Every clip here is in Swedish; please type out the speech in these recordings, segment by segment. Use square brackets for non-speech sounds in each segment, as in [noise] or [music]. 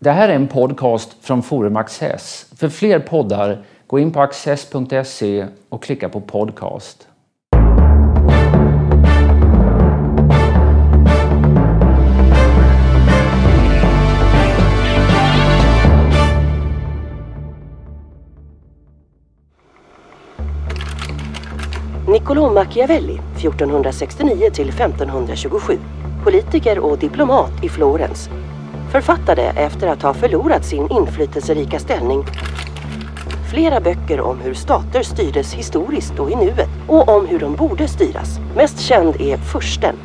Det här är en podcast från Forum Access. För fler poddar, gå in på access.se och klicka på podcast. Niccolò Machiavelli, 1469 till 1527. Politiker och diplomat i Florens. Författade efter att ha förlorat sin inflytelserika ställning flera böcker om hur stater styrdes historiskt och i nuet och om hur de borde styras. Mest känd är Fursten.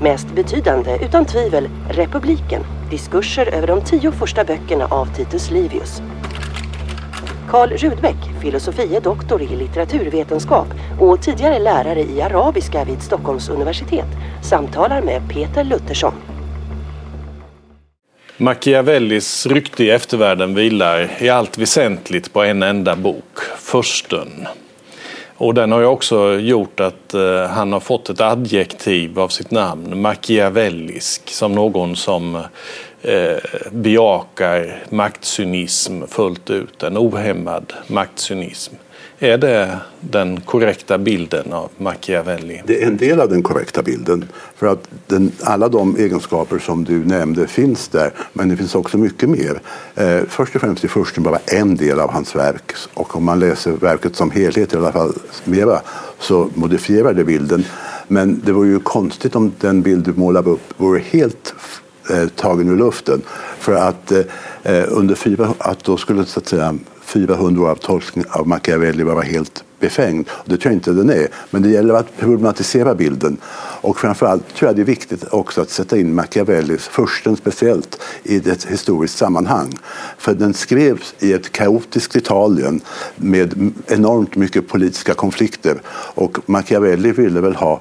Mest betydande, utan tvivel, Republiken. Diskurser över de tio första böckerna av Titus Livius. Karl Rudbeck, filosofie doktor i litteraturvetenskap och tidigare lärare i arabiska vid Stockholms universitet, samtalar med Peter Luthersson. Machiavellis rykte i eftervärlden vilar i allt väsentligt på en enda bok, Fursten. Och den har ju också gjort att eh, han har fått ett adjektiv av sitt namn, machiavellisk, som någon som eh, bejakar maktcynism fullt ut, en ohämmad maktcynism. Är det den korrekta bilden av Machiavelli? Det är en del av den korrekta bilden. För att den, alla de egenskaper som du nämnde finns där, men det finns också mycket mer. Eh, först och främst är Fursten bara en del av hans verk och om man läser verket som helhet, i alla fall mera, så modifierar det bilden. Men det vore ju konstigt om den bild du målar upp vore helt eh, tagen ur luften. För att eh, eh, under fyra, att då skulle så att säga 400 år av tolkning av Machiavelli vara helt befängd. Det tror jag inte den är. Men det gäller att problematisera bilden. Och framförallt tror jag det är viktigt också att sätta in Machiavellis, försten speciellt, i ett historiskt sammanhang. För den skrevs i ett kaotiskt Italien med enormt mycket politiska konflikter. Och Machiavelli ville väl ha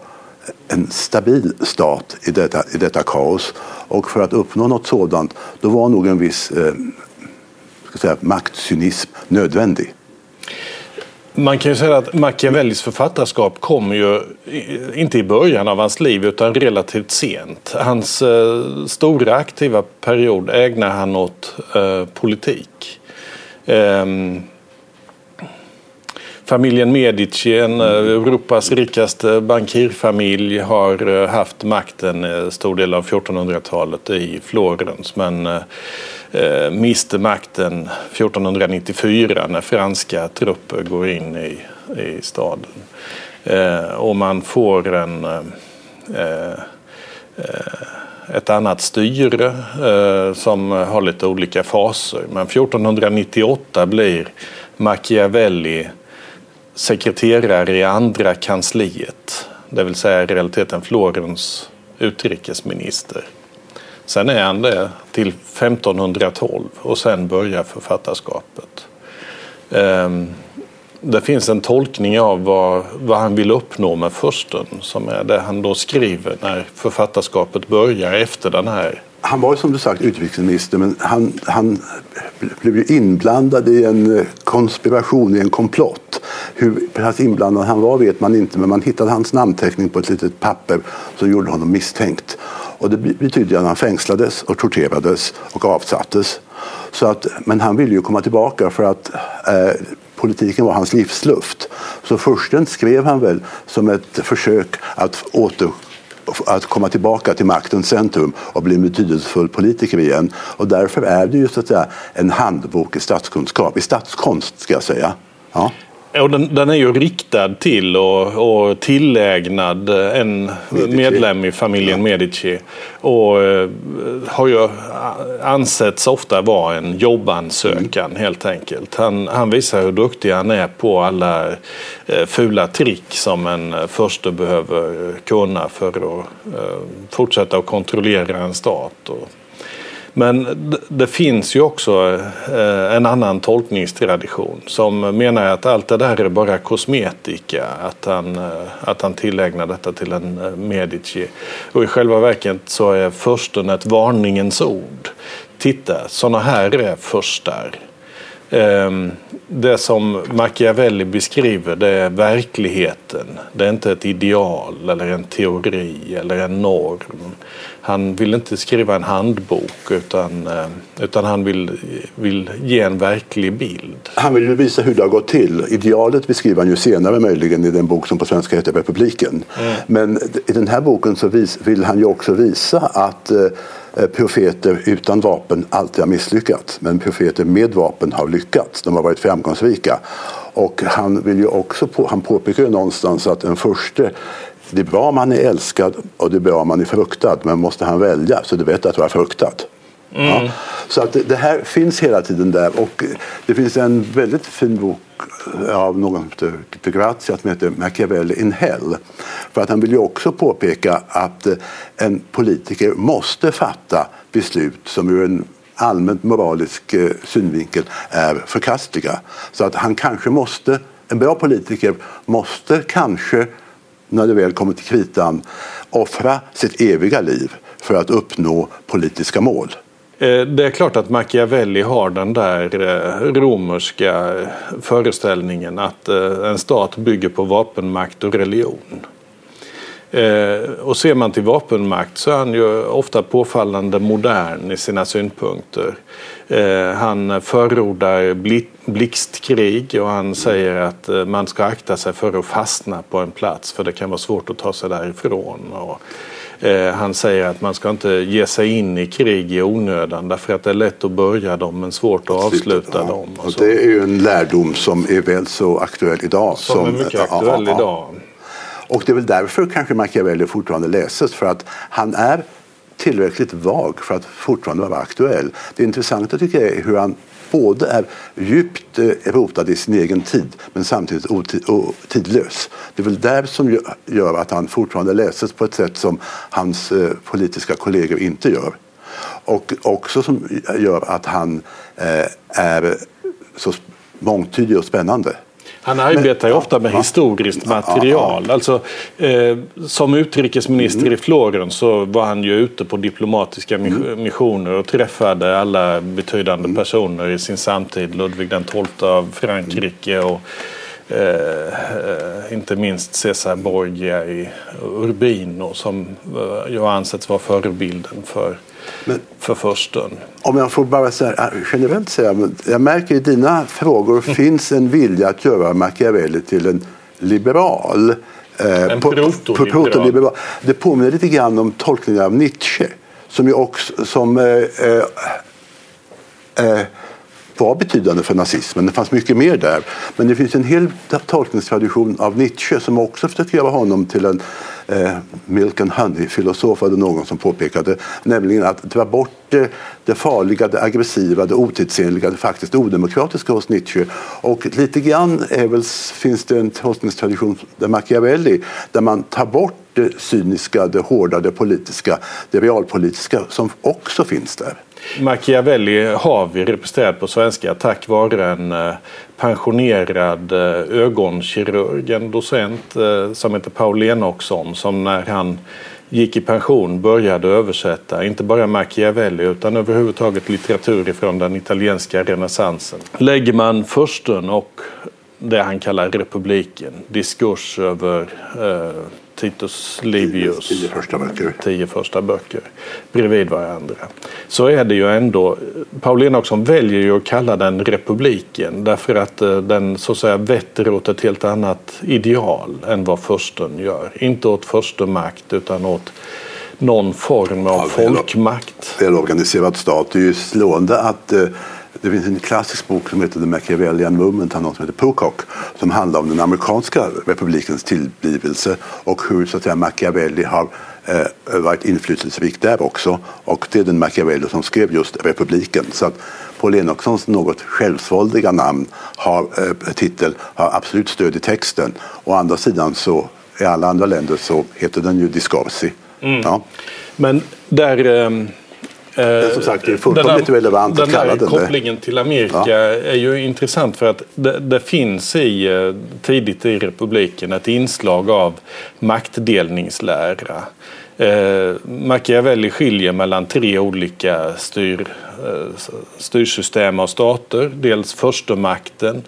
en stabil stat i detta, i detta kaos. Och för att uppnå något sådant, då var nog en viss eh, ska säga, maktcynism nödvändig. Man kan ju säga att Machiavellis författarskap kommer ju inte i början av hans liv utan relativt sent. Hans eh, stora aktiva period ägnar han åt eh, politik. Eh, familjen Medici, en, eh, Europas rikaste bankirfamilj, har eh, haft makten en stor del av 1400-talet i Florens. Men miste makten 1494 när franska trupper går in i, i staden. Och man får en, ett annat styre eh, som har lite olika faser. Men 1498 blir Machiavelli sekreterare i andra kansliet, det vill säga i realiteten Florens utrikesminister. Sen är han det till 1512 och sen börjar författarskapet. Ehm, det finns en tolkning av vad, vad han vill uppnå med försten som är det han då skriver när författarskapet börjar efter den här han var som du sagt utrikesminister men han, han blev inblandad i en konspiration, i en komplott. Hur pass inblandad han var vet man inte men man hittade hans namnteckning på ett litet papper som gjorde honom misstänkt. Och det betyder att han fängslades och torterades och avsattes. Så att, men han ville ju komma tillbaka för att eh, politiken var hans livsluft. Så försten skrev han väl som ett försök att åter att komma tillbaka till maktens centrum och bli en betydelsefull politiker igen. Och därför är det ju så att säga en handbok i statskunskap, i statskonst ska jag säga. Ja. Och den, den, är ju riktad till och, och tillägnad en Medici. medlem i familjen ja. Medici. Och eh, har ju ansetts ofta vara en jobbansökan mm. helt enkelt. Han, han, visar hur duktig han är på alla eh, fula trick som en eh, förste behöver kunna för att eh, fortsätta att kontrollera en stat. Och, men det finns ju också eh, en annan tolkningstradition som menar att allt det där är bara kosmetika. Att han, eh, att han tillägnar detta till en eh, Medici. Och i själva verket så är försten ett varningens ord. Titta, sådana här är förstar. Ehm, det som Machiavelli beskriver det är verkligheten. Det är inte ett ideal eller en teori eller en norm. Han vill inte skriva en handbok utan, eh, utan han vill, vill ge en verklig bild. Han vill visa hur det har gått till. Idealet beskriver han ju senare möjligen i den bok som på svenska heter Republiken. Mm. Men i den här boken så vill han ju också visa att eh, profeter utan vapen alltid har misslyckats. Men profeter med vapen har lyckats. De har varit framgångsrika. Och han, vill ju också på, han påpekar ju någonstans att den första det är bra om han är älskad och det är bra om han är fruktad. Men måste han välja så det är bättre att vara fruktad. Mm. Ja. Så att det här finns hela tiden där. Och det finns en väldigt fin bok Eh, av någon som heter Grazia som heter Machiavelli in Hell. För att han vill ju också påpeka att eh, en politiker måste fatta beslut som ur en allmänt moralisk eh, synvinkel är förkastliga. Så att han kanske måste, en bra politiker måste kanske när det väl kommer till kritan offra sitt eviga liv för att uppnå politiska mål. Eh, det är klart att Machiavelli har den där eh, romerska föreställningen att eh, en stat bygger på vapenmakt och religion. Och ser man till vapenmakt så är han ju ofta påfallande modern i sina synpunkter. Han förordar blixtkrig och han säger att man ska akta sig för att fastna på en plats för det kan vara svårt att ta sig därifrån. Eh, han säger att man ska inte ge sig in i krig i onödan därför att det är lätt att börja dem men svårt att avsluta ja. dem. Och, och det är ju en lärdom som är väl så aktuell idag. Som, som är mycket aktuell ja, idag. Och det är väl därför kanske Machiavelli fortfarande läses för att han är tillräckligt vag för att fortfarande vara aktuell. Det intressanta tycker jag är hur han både är djupt eh, rotad i sin egen tid men samtidigt tidlös. Det är väl där som gör att han fortfarande läses på ett sätt som hans eh, politiska kollegor inte gör. Och också som gör att han eh, är så mångtydig och spännande. Han arbetar ju ofta med historiskt material. Alltså, eh, som utrikesminister mm. i Florens så var han ju ute på diplomatiska mm. missioner och träffade alla betydande mm. personer i sin samtid. Ludvig den XII av Frankrike och Eh, inte minst Cesar Borgia i Urbino som eh, har ansetts vara förebilden för men, för försten. Om jag får bara så här, generellt säga, jag märker i dina frågor mm. finns en vilja att göra Machiavelli till en liberal. Eh, en protoliberal. Det påminner lite grann om tolkningen av Nietzsche som ju också som eh, eh, eh var betydande för nazismen. Det fanns mycket mer där. Men det finns en hel tolkningstradition av Nietzsche som också försöker göra honom till en eh, milk and honey-filosof, var det någon som påpekade. Nämligen att dra bort det, det farliga, det aggressiva, det otidsenliga, det faktiskt odemokratiska hos Nietzsche. Och lite grann väl, finns det en tolkningstradition där Machiavelli där man tar bort det cyniska, det hårda, det politiska, det realpolitiska som också finns där. Machiavelli har vi representerat på svenska tack vare en eh, pensionerad eh, ögonkirurg, en docent eh, som heter Paul Enoksson som när han gick i pension började översätta inte bara Machiavelli utan överhuvudtaget litteratur från den italienska renässansen. Lägger man försten och det han kallar republiken, diskurs över eh, Titus Livius tio första böcker. tio första böcker bredvid varandra. Så är det ju ändå, Paul Enoksson väljer ju att kalla den republiken därför att eh, den så att säga vetter åt ett helt annat ideal än vad försten gör. Inte åt förstemakt utan åt någon form av ja, folkmakt. Välorganiserad stat. Det är ju slående att eh, det finns en klassisk bok som heter The Machiavellian Movement av någon som heter Pocock som handlar om den amerikanska republikens tillblivelse och hur så att säga, Machiavelli har eh, varit inflytelserik där också. Och det är den Machiavelli som skrev just republiken. Så att Paul Enochsons något självsvåldiga namn har, eh, titel har absolut stöd i texten. Å andra sidan så i alla andra länder så heter den ju Discorsi. Mm. Ja. Men där... Eh men som sagt, det är fullkomligt den relevant att kalla den Den kopplingen till Amerika ja. är ju intressant för att det, det, finns i eh, tidigt i republiken ett inslag av maktdelningslära. Eh, Machiavelli skiljer mellan tre olika styr, eh, styrsystem av stater. Dels förstemakten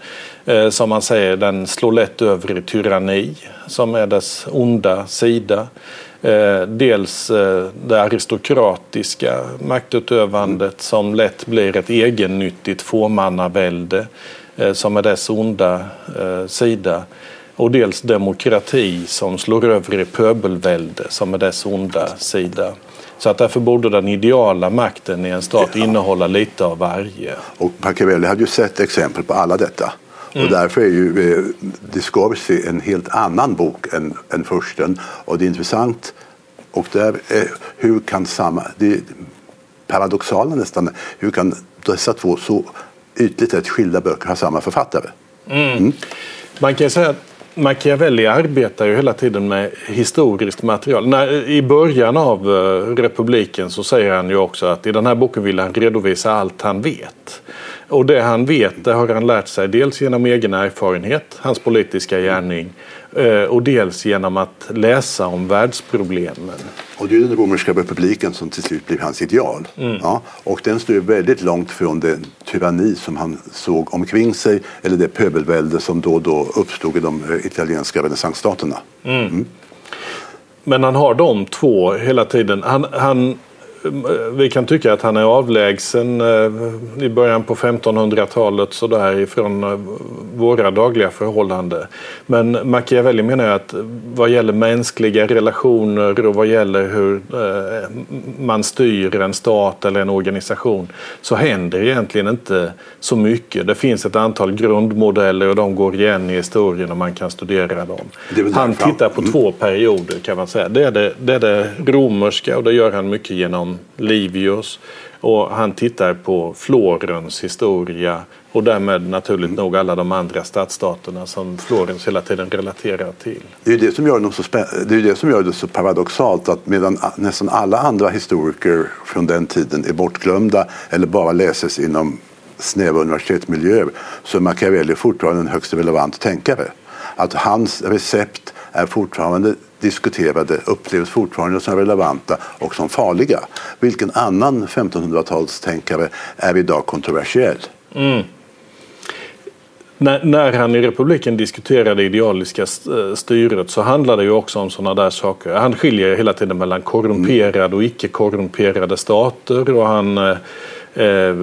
eh, som man säger den slår lätt över i tyranni som är dess onda sida. Eh, dels eh, det aristokratiska maktutövandet som lätt blir ett egennyttigt fåmannavälde eh, som är dess onda eh, sida och dels demokrati som slår över i pöbelvälde som är dess onda sida. Så att därför borde den ideala makten i en stat ja. innehålla lite av varje. Och Machiavelli hade ju sett exempel på alla detta. Mm. Och därför är ju eh, Discorsi en helt annan bok än, än försten. Och det är intressant. Och där, eh, hur kan samma, det är paradoxala nästan, hur kan dessa två så ytligt sett skilda böcker ha samma författare? Mm. Mm. Man kan säga att Machiavelli arbetar ju hela tiden med historiskt material. När, I början av eh, republiken så säger han ju också att i den här boken vill han redovisa allt han vet. Och det han vet det har han lärt sig dels genom egen erfarenhet, hans politiska gärning uh, och dels genom att läsa om världsproblemen. Och det är den romerska republiken som till slut blev hans ideal. Mm. Ja, och den står väldigt långt från den tyranni som han såg omkring sig eller det pöbelvälde som då och då uppstod i de eh, italienska renässansstaterna. Mm. Mm. Men han har de två hela tiden. Han, han vi kan tycka att han är avlägsen eh, i början på 1500-talet sådär ifrån eh, våra dagliga förhållanden. Men Machiavelli menar att vad gäller mänskliga relationer och vad gäller hur eh, man styr en stat eller en organisation så händer egentligen inte så mycket. Det finns ett antal grundmodeller och de går igen i historien och man kan studera dem. Han tittar på två perioder kan man säga. Det är det, det är det romerska och det gör han mycket genom Livius och han tittar på Florens historia och därmed naturligt mm. nog alla de andra stadsstaterna som Florens hela tiden relaterar till. Det är det som gör det så, det, är det, som gör det så paradoxalt att medan nästan alla andra historiker från den tiden är bortglömda eller bara läses inom snäva universitetsmiljöer så är Machiavelli fortfarande en högst relevant tänkare. Att hans recept är fortfarande diskuterade upplevs fortfarande som relevanta och som farliga. Vilken annan 1500-talstänkare är idag kontroversiell? Mm. När, när, han i republiken diskuterade det idealiska eh, styret så handlade det ju också om sådana där saker. Han skiljer hela tiden mellan korrumperade och icke korrumperade stater och han eh, eh,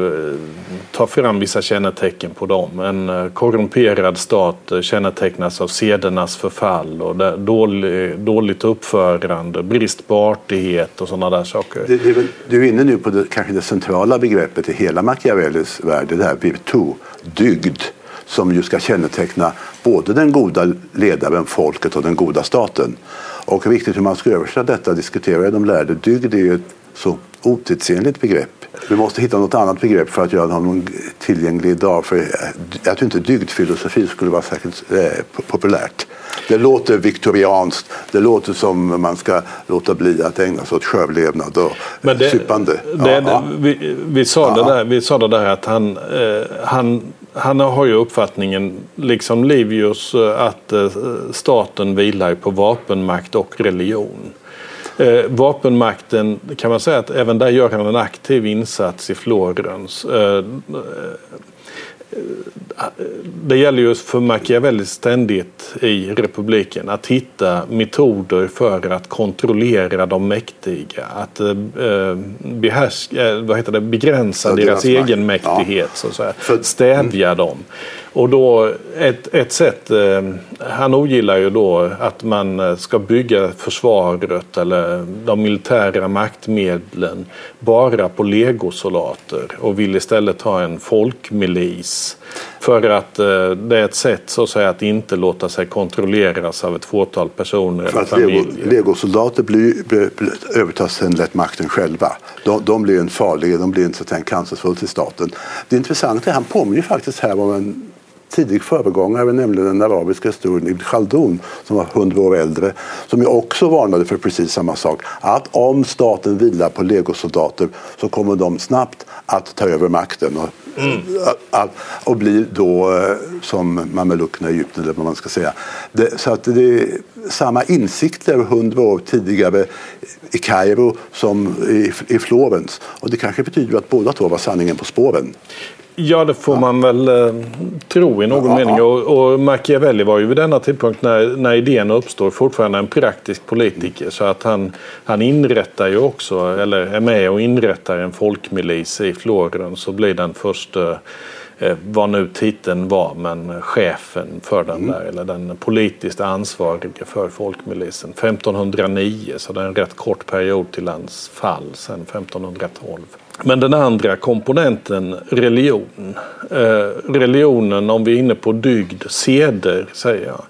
ta fram vissa kännetecken på dem. En eh, korrumperad stat eh, kännetecknas av sedernas förfall och dålig, dåligt uppförande, brist på artighet och sådana där saker. Det, det, du är inne nu på det, kanske det centrala begreppet i hela Machiavellis värld, det här virtu, dygd som ju ska känneteckna både den goda ledaren, folket och den goda staten. Och riktigt hur man ska översätta detta diskuterar de lärde. Dygd är ju ett så otidsenligt begrepp vi måste hitta något annat begrepp för att göra honom tillgänglig idag. För jag tror inte dygdfilosofi skulle vara särskilt eh, populärt. Det låter viktorianskt. Det låter som man ska låta bli att ägna sig åt självlevnad och Men det, supande. Det, ja, ja. Vi, vi, sa ja. det där, vi sa det där att han, eh, han, han har ju uppfattningen, liksom Livius, eh, att eh, staten vilar på vapenmakt och religion. Eh, vapenmakten kan man säga att även där gör han en aktiv insats i Florens. Eh, eh, det gäller ju för Machiavelli ständigt i republiken att hitta metoder för att kontrollera de mäktiga. Att eh, behärska, vad heter det, begränsa deras, deras egen mäktighet. Ja. Så att säga. Stävja mm. dem. Och då ett, ett sätt, eh, han ogillar ju då att man eh, ska bygga försvaret eller de militära maktmedlen bara på legosoldater och vill istället ha en folkmilis. För att eh, det är ett sätt så att säga att inte låta sig kontrolleras av ett fåtal personer För eller familjer. Lego, legosoldater blir, blir, övertar sen lätt makten själva. De, de blir en farlig, de blir inte så cancerfull till staten. Det intressanta är att han påminner faktiskt här om en tidig föregångare, nämligen den arabiska historien Ibn Khaldun som var hundra år äldre, som ju också varnade för precis samma sak. Att om staten vilar på legosoldater så kommer de snabbt att ta över makten. Och Mm. Och blir då eh, som mameluckerna i Egypten eller vad man ska säga. Det, så att det är samma insikter hundra år tidigare i Kairo som i, i Florens. Och det kanske betyder att båda två var sanningen på spåren. Ja, det får man väl eh, tro i någon ja, mening. Ja. Och, och, Machiavelli var ju vid denna tidpunkt när, när idén uppstår fortfarande en praktisk politiker. Mm. Så att han, han inrättar ju också, eller är med och inrättar en folkmilis i Florens och blir den första eh, vad nu titeln var, men chefen för den mm. där, eller den politiskt ansvarige för folkmilisen. 1509, så det är en rätt kort period till hans fall, sen 1512. Men den andra komponenten, religion. Eh, religionen, om vi är inne på dygd, seder, säger jag.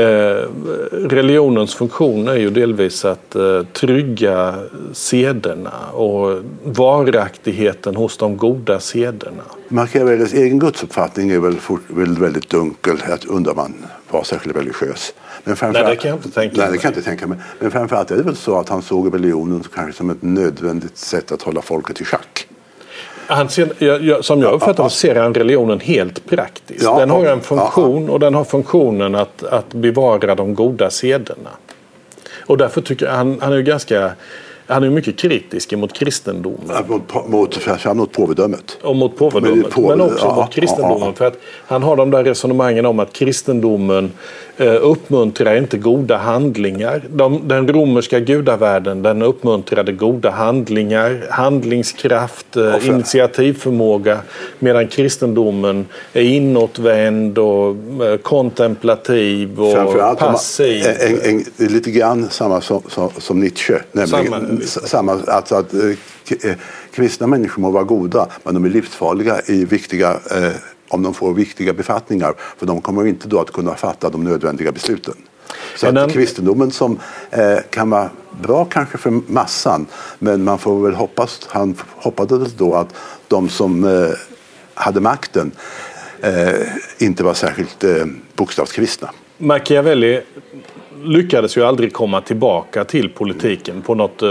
Eh, religionens funktion är ju delvis att eh, trygga sederna och varaktigheten hos de goda sederna. Machiavellis egen gudsuppfattning är väl, väl väldigt dunkel. Jag undrar om han var särskilt religiös. Men nej, det kan jag inte tänka mig. Nej, det kan jag inte tänka mig. Men framförallt är det väl så att han såg religionen kanske som ett nödvändigt sätt att hålla folket i schack. Han ser, som jag uppfattar det ser han religionen helt praktiskt. Ja, den har en funktion och den har funktionen att, att bevara de goda sederna. Och därför tycker jag han, han är ganska han är mycket kritisk mot kristendomen. Mot, mot, mot påvedömet. Och mot påvedömet. Men, på, men också ja, mot kristendomen. Ja, ja. För att han har de där resonemangen om att kristendomen uppmuntrar inte goda handlingar. De, den romerska gudavärlden den uppmuntrade goda handlingar, handlingskraft, eh, initiativförmåga medan kristendomen är inåtvänd och eh, kontemplativ och passiv. En, en, en, lite grann samma som, som, som Nietzsche. Nämligen, samma, samma alltså att eh, kristna människor må vara goda men de är livsfarliga i viktiga eh, om de får viktiga befattningar. För de kommer inte då att kunna fatta de nödvändiga besluten. Så att kristendomen som eh, kan vara bra kanske för massan men man får väl hoppas, han hoppades då att de som eh, hade makten eh, inte var särskilt eh, bokstavskristna. Machiavelli lyckades ju aldrig komma tillbaka till politiken på något eh,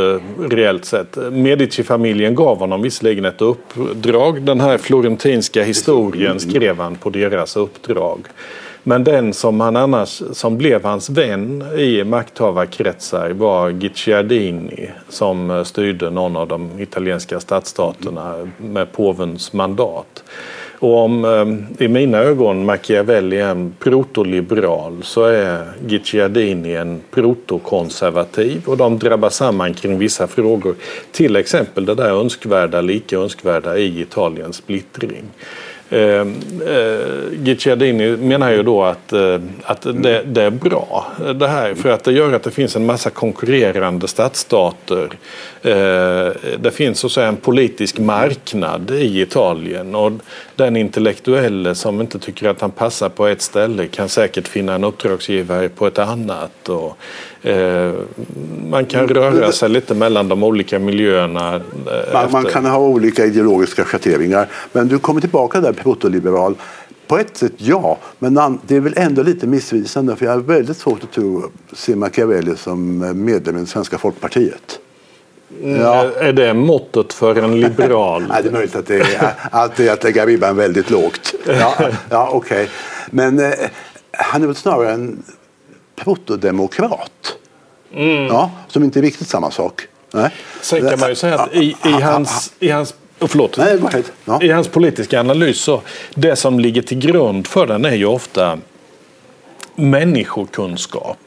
reellt sätt. Medici-familjen gav honom visserligen ett uppdrag. Den här florentinska historien skrev han på deras uppdrag. Men den som, han annars, som blev hans vän i makthavarkretsar var Guicciardini som eh, styrde någon av de italienska stadsstaterna med påvens mandat. Och om eh, i mina ögon Machiavelli är en protoliberal så är Gicciardini en protokonservativ och de drabbar samman kring vissa frågor. Till exempel det där önskvärda, lika önskvärda i Italiens splittring. Eh, eh, menar ju då att, eh, att det, det, är bra eh, det här för att det gör att det finns en massa konkurrerande stadsstater. Eh, det finns så att säga en politisk marknad i Italien och den intellektuelle som inte tycker att han passar på ett ställe kan säkert finna en uppdragsgivare på ett annat. Och, eh, man kan röra sig lite mellan de olika miljöerna. Eh, man, man, kan ha olika ideologiska schatteringar. Men du kommer tillbaka där protoliberal. På ett sätt ja, men det är väl ändå lite missvisande för jag har väldigt svårt att tro se Machiavelli som medlem i det svenska folkpartiet. Ja. Är det måttet för en liberal? [laughs] Nej, det är möjligt att det är, att det är att lägga ribban väldigt lågt. Ja, ja okej. Okay. Men eh, han är väl snarare en protodemokrat. Mm. Ja, som inte är riktigt samma sak. Nej. Sen kan man ju säga att i, i hans, i hans Oh, förlåt. Nej, ja. I hans politiska analys så det som ligger till grund för den är ju ofta människokunskap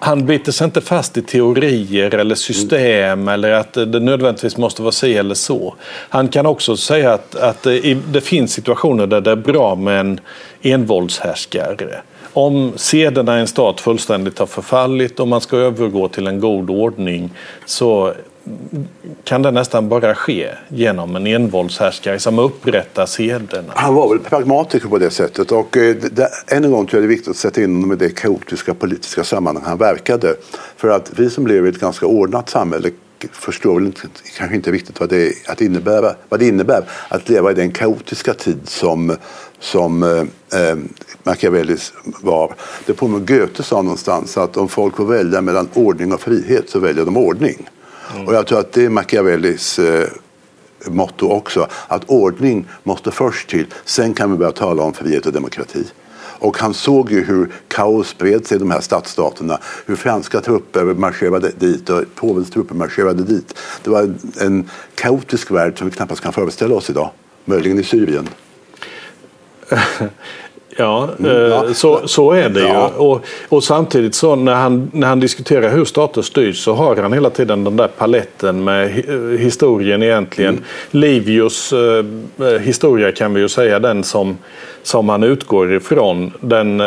han biter sig inte fast i teorier eller system mm. eller att det nödvändigtvis måste vara si eller så. Han kan också säga att, att det finns situationer där det är bra med en envåldshärskare. Om sederna i en stat fullständigt har förfallit och man ska övergå till en god ordning så kan det nästan bara ske genom en envåldshärskare som upprättar sederna. Han var väl pragmatiker på det sättet och eh, det, än en gång tror jag det är viktigt att sätta in honom i det kaotiska politiska sammanhang han verkade. För att vi som lever i ett ganska ordnat samhälle förstår väl inte, kanske inte riktigt vad det, att innebära, vad det innebär att leva i den kaotiska tid som, som eh, eh Machiavelli var. Det påminner Goethe sa någonstans att om folk får välja mellan ordning och frihet så väljer de ordning. Mm. Och jag tror att det är Machiavellis eh, motto också. Att ordning måste först till, sen kan vi börja tala om frihet och demokrati. Och han såg ju hur kaos spred sig i de här stadsstaterna. Hur franska trupper marscherade dit och påvens trupper marscherade dit. Det var en kaotisk värld som vi knappast kan föreställa oss idag. Möjligen i Syrien. [laughs] Ja, mm, ja. Så, så är det ja. ju. Och, och, samtidigt så när han, när han diskuterar hur stater styrs så har han hela tiden den där paletten med historien egentligen. Mm. Livius eh, historia kan vi ju säga den som som han utgår ifrån den eh,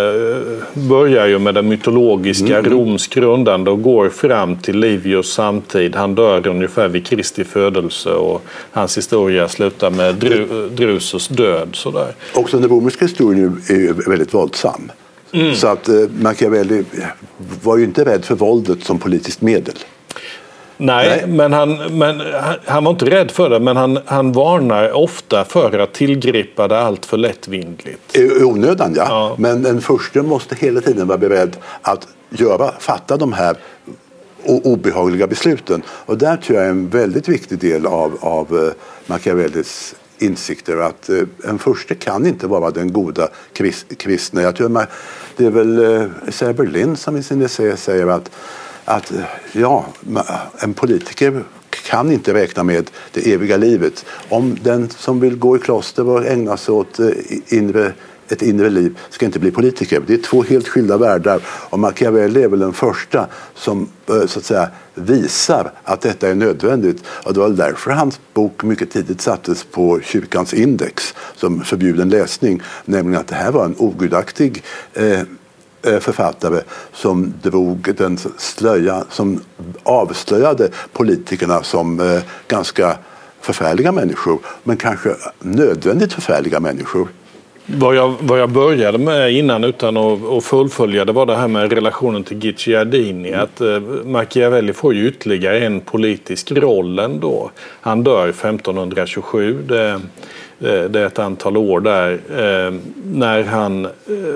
börjar ju med den mytologiska mm. Roms grundande och går fram till Livius samtid. Han dör ungefär vid Kristi födelse och hans historia slutar med Dru Drusus död. Sådär. Också den romerska historien är väldigt våldsam. Mm. Så att eh, Machiavelli var ju inte rädd för våldet som politiskt medel. Nej, Nej, Men, han, men han var inte rädd för det, men han, han varnar ofta för att tillgripa det allt för lättvindligt. I onödan, ja. ja. Men den första måste hela tiden vara beredd att göra, fatta de här obehagliga besluten. Och där tror jag är en väldigt viktig del av, av eh, Machiavellis insikter att eh, en förste kan inte vara den goda kristne. Jag tror det är väl eh, Berlin som i sin essä säger att att eh, ja, en politiker kan inte räkna med det eviga livet. Om den som vill gå i kloster och ägna sig åt eh, inre, ett inre liv ska inte bli politiker. Det är två helt skilda världar och Machiavelli är väl den första som eh, så att säga, visar att detta är nödvändigt. Och det var därför hans bok mycket tidigt sattes på kyrkans index som förbjuden läsning. Nämligen att det här var en ogudaktig Eh, Eh, författare som drog den slöja som avslöjade politikerna som eh, ganska förfärliga människor men kanske nödvändigt förfärliga människor. Vad jag, vad jag började med innan utan att, att fullfölja det var det här med relationen till Guicciardini. Mm. Att eh, Machiavelli får ju ytterligare en politisk roll ändå. Han dör 1527. Det, Eh, det är ett antal år där. Eh, när han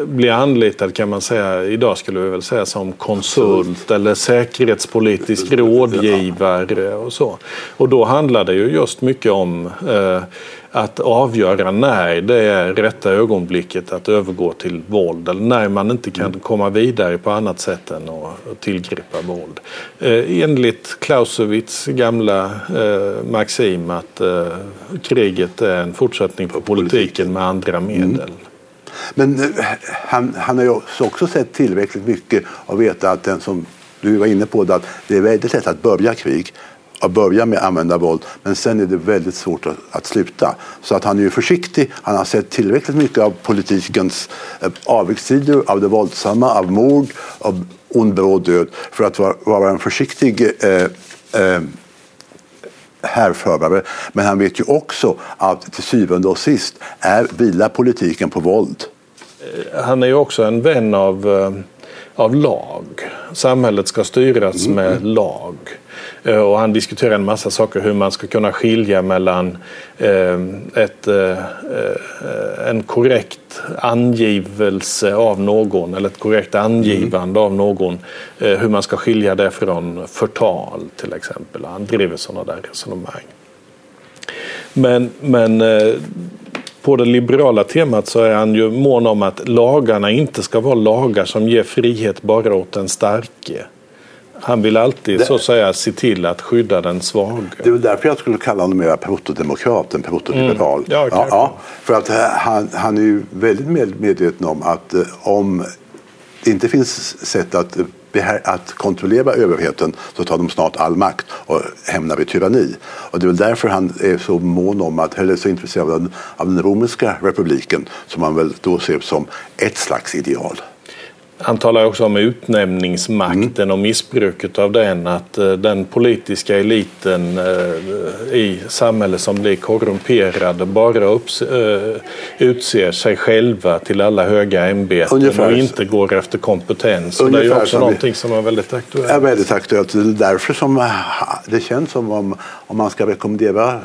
blir anlitad kan man säga, idag skulle vi väl säga som konsult eller säkerhetspolitisk rådgivare och så. Och då handlar det ju just mycket om att avgöra när det är rätta ögonblicket att övergå till våld eller när man inte kan mm. komma vidare på annat sätt än att tillgripa våld. Eh, enligt Clausewitz gamla eh, maxim att eh, kriget är en fortsättning på politiken med andra medel. Mm. Men han, han har ju också sett tillräckligt mycket och veta att den som du var inne på, att det är väldigt lätt att börja krig att börja med att använda våld men sen är det väldigt svårt att, att, sluta. Så att han är ju försiktig. Han har sett tillräckligt mycket av politikens eh, avigsidor, av det våldsamma, av mord, av ond bråd död för att vara, vara en försiktig eh, eh, härförare. Men han vet ju också att till syvende och sist är, vilar politiken på våld. Han är ju också en vän av, eh, av lag. Samhället ska styras mm. med lag. Eh, och han diskuterar en massa saker hur man ska kunna skilja mellan eh, ett, eh, en korrekt angivelse av någon eller ett korrekt angivande av någon. Hur man ska skilja det från förtal till exempel. Han driver sådana där resonemang. Men, men på det liberala temat så är han ju mån om att lagarna inte ska vara lagar som ger frihet bara åt den starke. Han vill alltid det, så att säga se till att skydda den svaga. Det är väl därför jag skulle kalla honom mer protodemokrat än protoliberal. Mm. Ja, ja, ja, för att eh, han, han är ju väldigt medveten om att eh, om det inte finns sätt att att kontrollera överheten så tar de snart all makt och hämnar i tyranni. Och det är väl därför han är så mån om att, eller så intresserad av den, av den romerska republiken som han väl då ser som ett slags ideal. Han talar också om utnämningsmakten mm. och missbruket av den. Att uh, den politiska eliten uh, i samhället som blir korrumperade bara upps, uh, utser sig själva till alla höga ämbeten Ungefär. och inte går efter kompetens. Det är också någonting som är väldigt aktuellt. Är väldigt aktuellt. Det är därför som det känns som om, om man ska rekommendera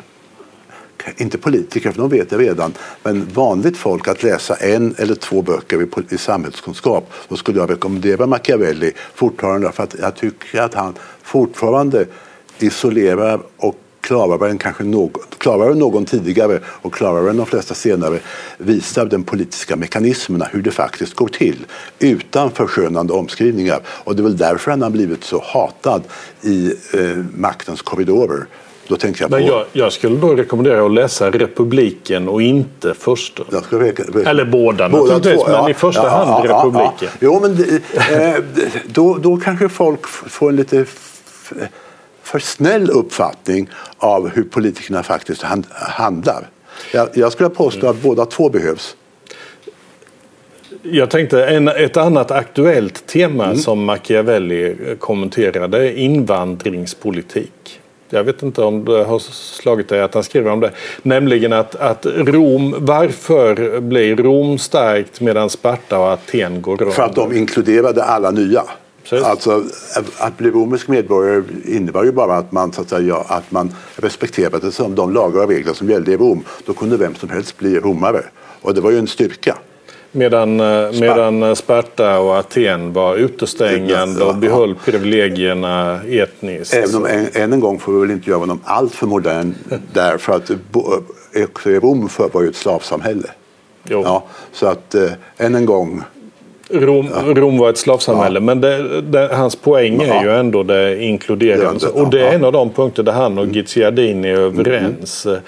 inte politiker, för de vet det redan, men vanligt folk att läsa en eller två böcker i, i samhällskunskap, då skulle jag rekommendera Machiavelli fortfarande för att jag tycker att han fortfarande isolerar och klarare än kanske någon, klarare än någon tidigare och klarare än de flesta senare visar den politiska mekanismerna, hur det faktiskt går till utan förskönande omskrivningar. Och det är väl därför han har blivit så hatad i eh, maktens korridorer. Då tänker jag på... Men jag, jag, skulle då rekommendera att läsa Republiken och inte Första. Eller båda, båda naturligtvis, två, ja. men i första ja, hand ja, Republiken. Jo, men eh, då, då kanske folk får en lite för snäll uppfattning av hur politikerna faktiskt hand, handlar. Jag, jag skulle påstå att båda två behövs. Jag tänkte en, ett annat aktuellt tema mm. som Machiavelli kommenterade invandringspolitik. Jag vet inte om det har slagit dig att han skriver om det. Nämligen att, att Rom, varför blir Rom starkt medan Sparta och Aten går runt? För att de inkluderade alla nya. Alltså, att bli romersk medborgare innebar ju bara att man, så att, säga, att man respekterade som de lagar och regler som gällde i Rom. Då kunde vem som helst bli romare. Och det var ju en styrka. Medan, eh, medan eh, Sparta och Aten var utestängande och behöll privilegierna etniskt. Även om än, än en gång får vi väl inte göra honom allt för modern [laughs] där för att i Rom för var ju ett slavsamhälle. Jo. Ja, så att än en gång Rom. Rom var ett slavsamhälle, ja. men det, det, hans poäng ja. är ju ändå det inkluderande. och det är en av de punkter där han och mm. Gizziardini är överens. Mm.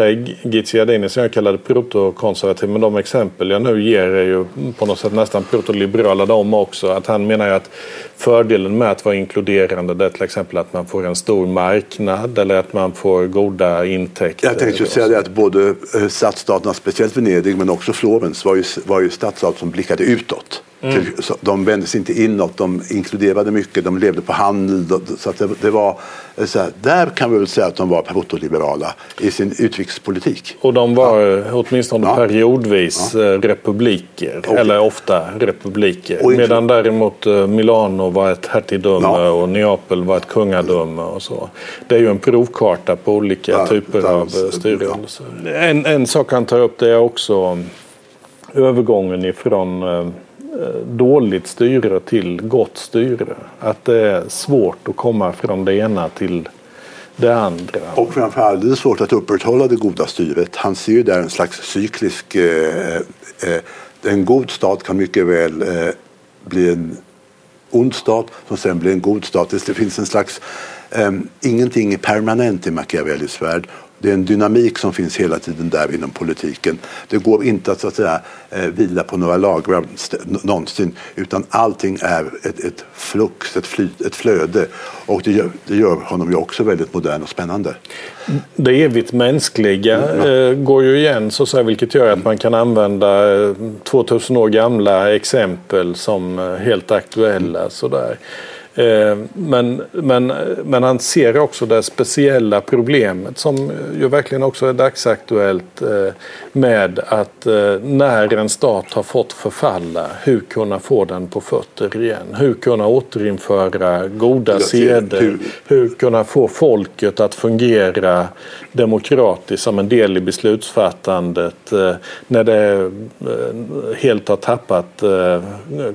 Där Gizziardini, som jag kallade protokonservativ, men de exempel jag nu ger är ju på något sätt nästan protoliberala de också. Att han menar ju att fördelen med att vara inkluderande det är till exempel att man får en stor marknad eller att man får goda intäkter. Jag tänkte säga det att både eh, stadsstaterna, speciellt Venedig men också Florens var ju, var ju stadsstater som blickade utåt. Mm. De vände sig inte inåt, de inkluderade mycket, de levde på handel. Så det, det, var, eh, så här, där kan vi väl säga att de var protoliberala i sin utrikespolitik. Och de var ja. åtminstone ja. periodvis ja. Eh, republiker, och, eller ofta republiker. Och Medan däremot eh, Milano var ett hertigdöme ja. och Neapel var ett kungadöme. Och så. Det är ju en provkarta på olika typer av styrelser. En, en sak han tar upp det är också övergången ifrån Eh, Eh, dåligt styre till gott styre. Att det är svårt att komma från det ena till det andra. Och framförallt är det svårt att upprätthålla det goda styret. Han ser ju där en slags cyklisk... Eh, eh, eh en god stat kan mycket väl eh, bli en ond stat som sen blir en god stat. Det finns en slags... Eh, ingenting är permanent i Machiavellis värld det är en dynamik som finns hela tiden där inom politiken. Det går inte att, så att säga, eh, vila på några lagrar någonsin utan allting är ett, ett flux, ett, flyt, ett flöde. Och det gör, det gör honom ju också väldigt modern och spännande. Det evigt mänskliga mm. eh, går ju igen så att säga, vilket gör att man kan använda eh, 2000 år gamla exempel som eh, helt aktuella. Mm. Sådär. Eh, men, men, men han ser också det speciella problemet som ju verkligen också är dagsaktuellt eh, med att eh, när en stat har fått förfalla, hur kunna få den på fötter igen? Hur kunna återinföra goda seder? Hur kunna få folket att fungera demokratiskt som en del i beslutsfattandet när det helt har tappat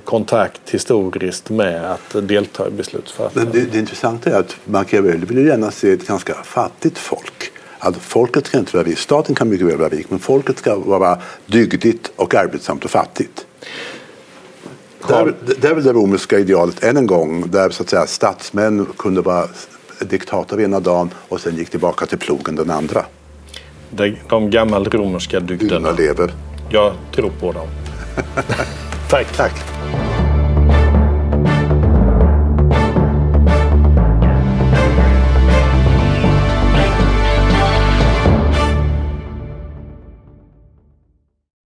kontakt historiskt med att delta i beslutsfattande. Det, det intressanta är att Machiavelli vill gärna se ett ganska fattigt folk. Alltså folket ska inte vara rikt. Staten kan mycket väl vara rik, men folket ska vara dygdigt och arbetsamt och fattigt. Där, där är väl det romerska idealet än en gång, där så att säga, statsmän kunde vara diktator ena dagen och sen gick tillbaka till plogen den andra. De, de gammalromerska dygderna. lever. Jag tror på dem. [laughs] Tack. Tack.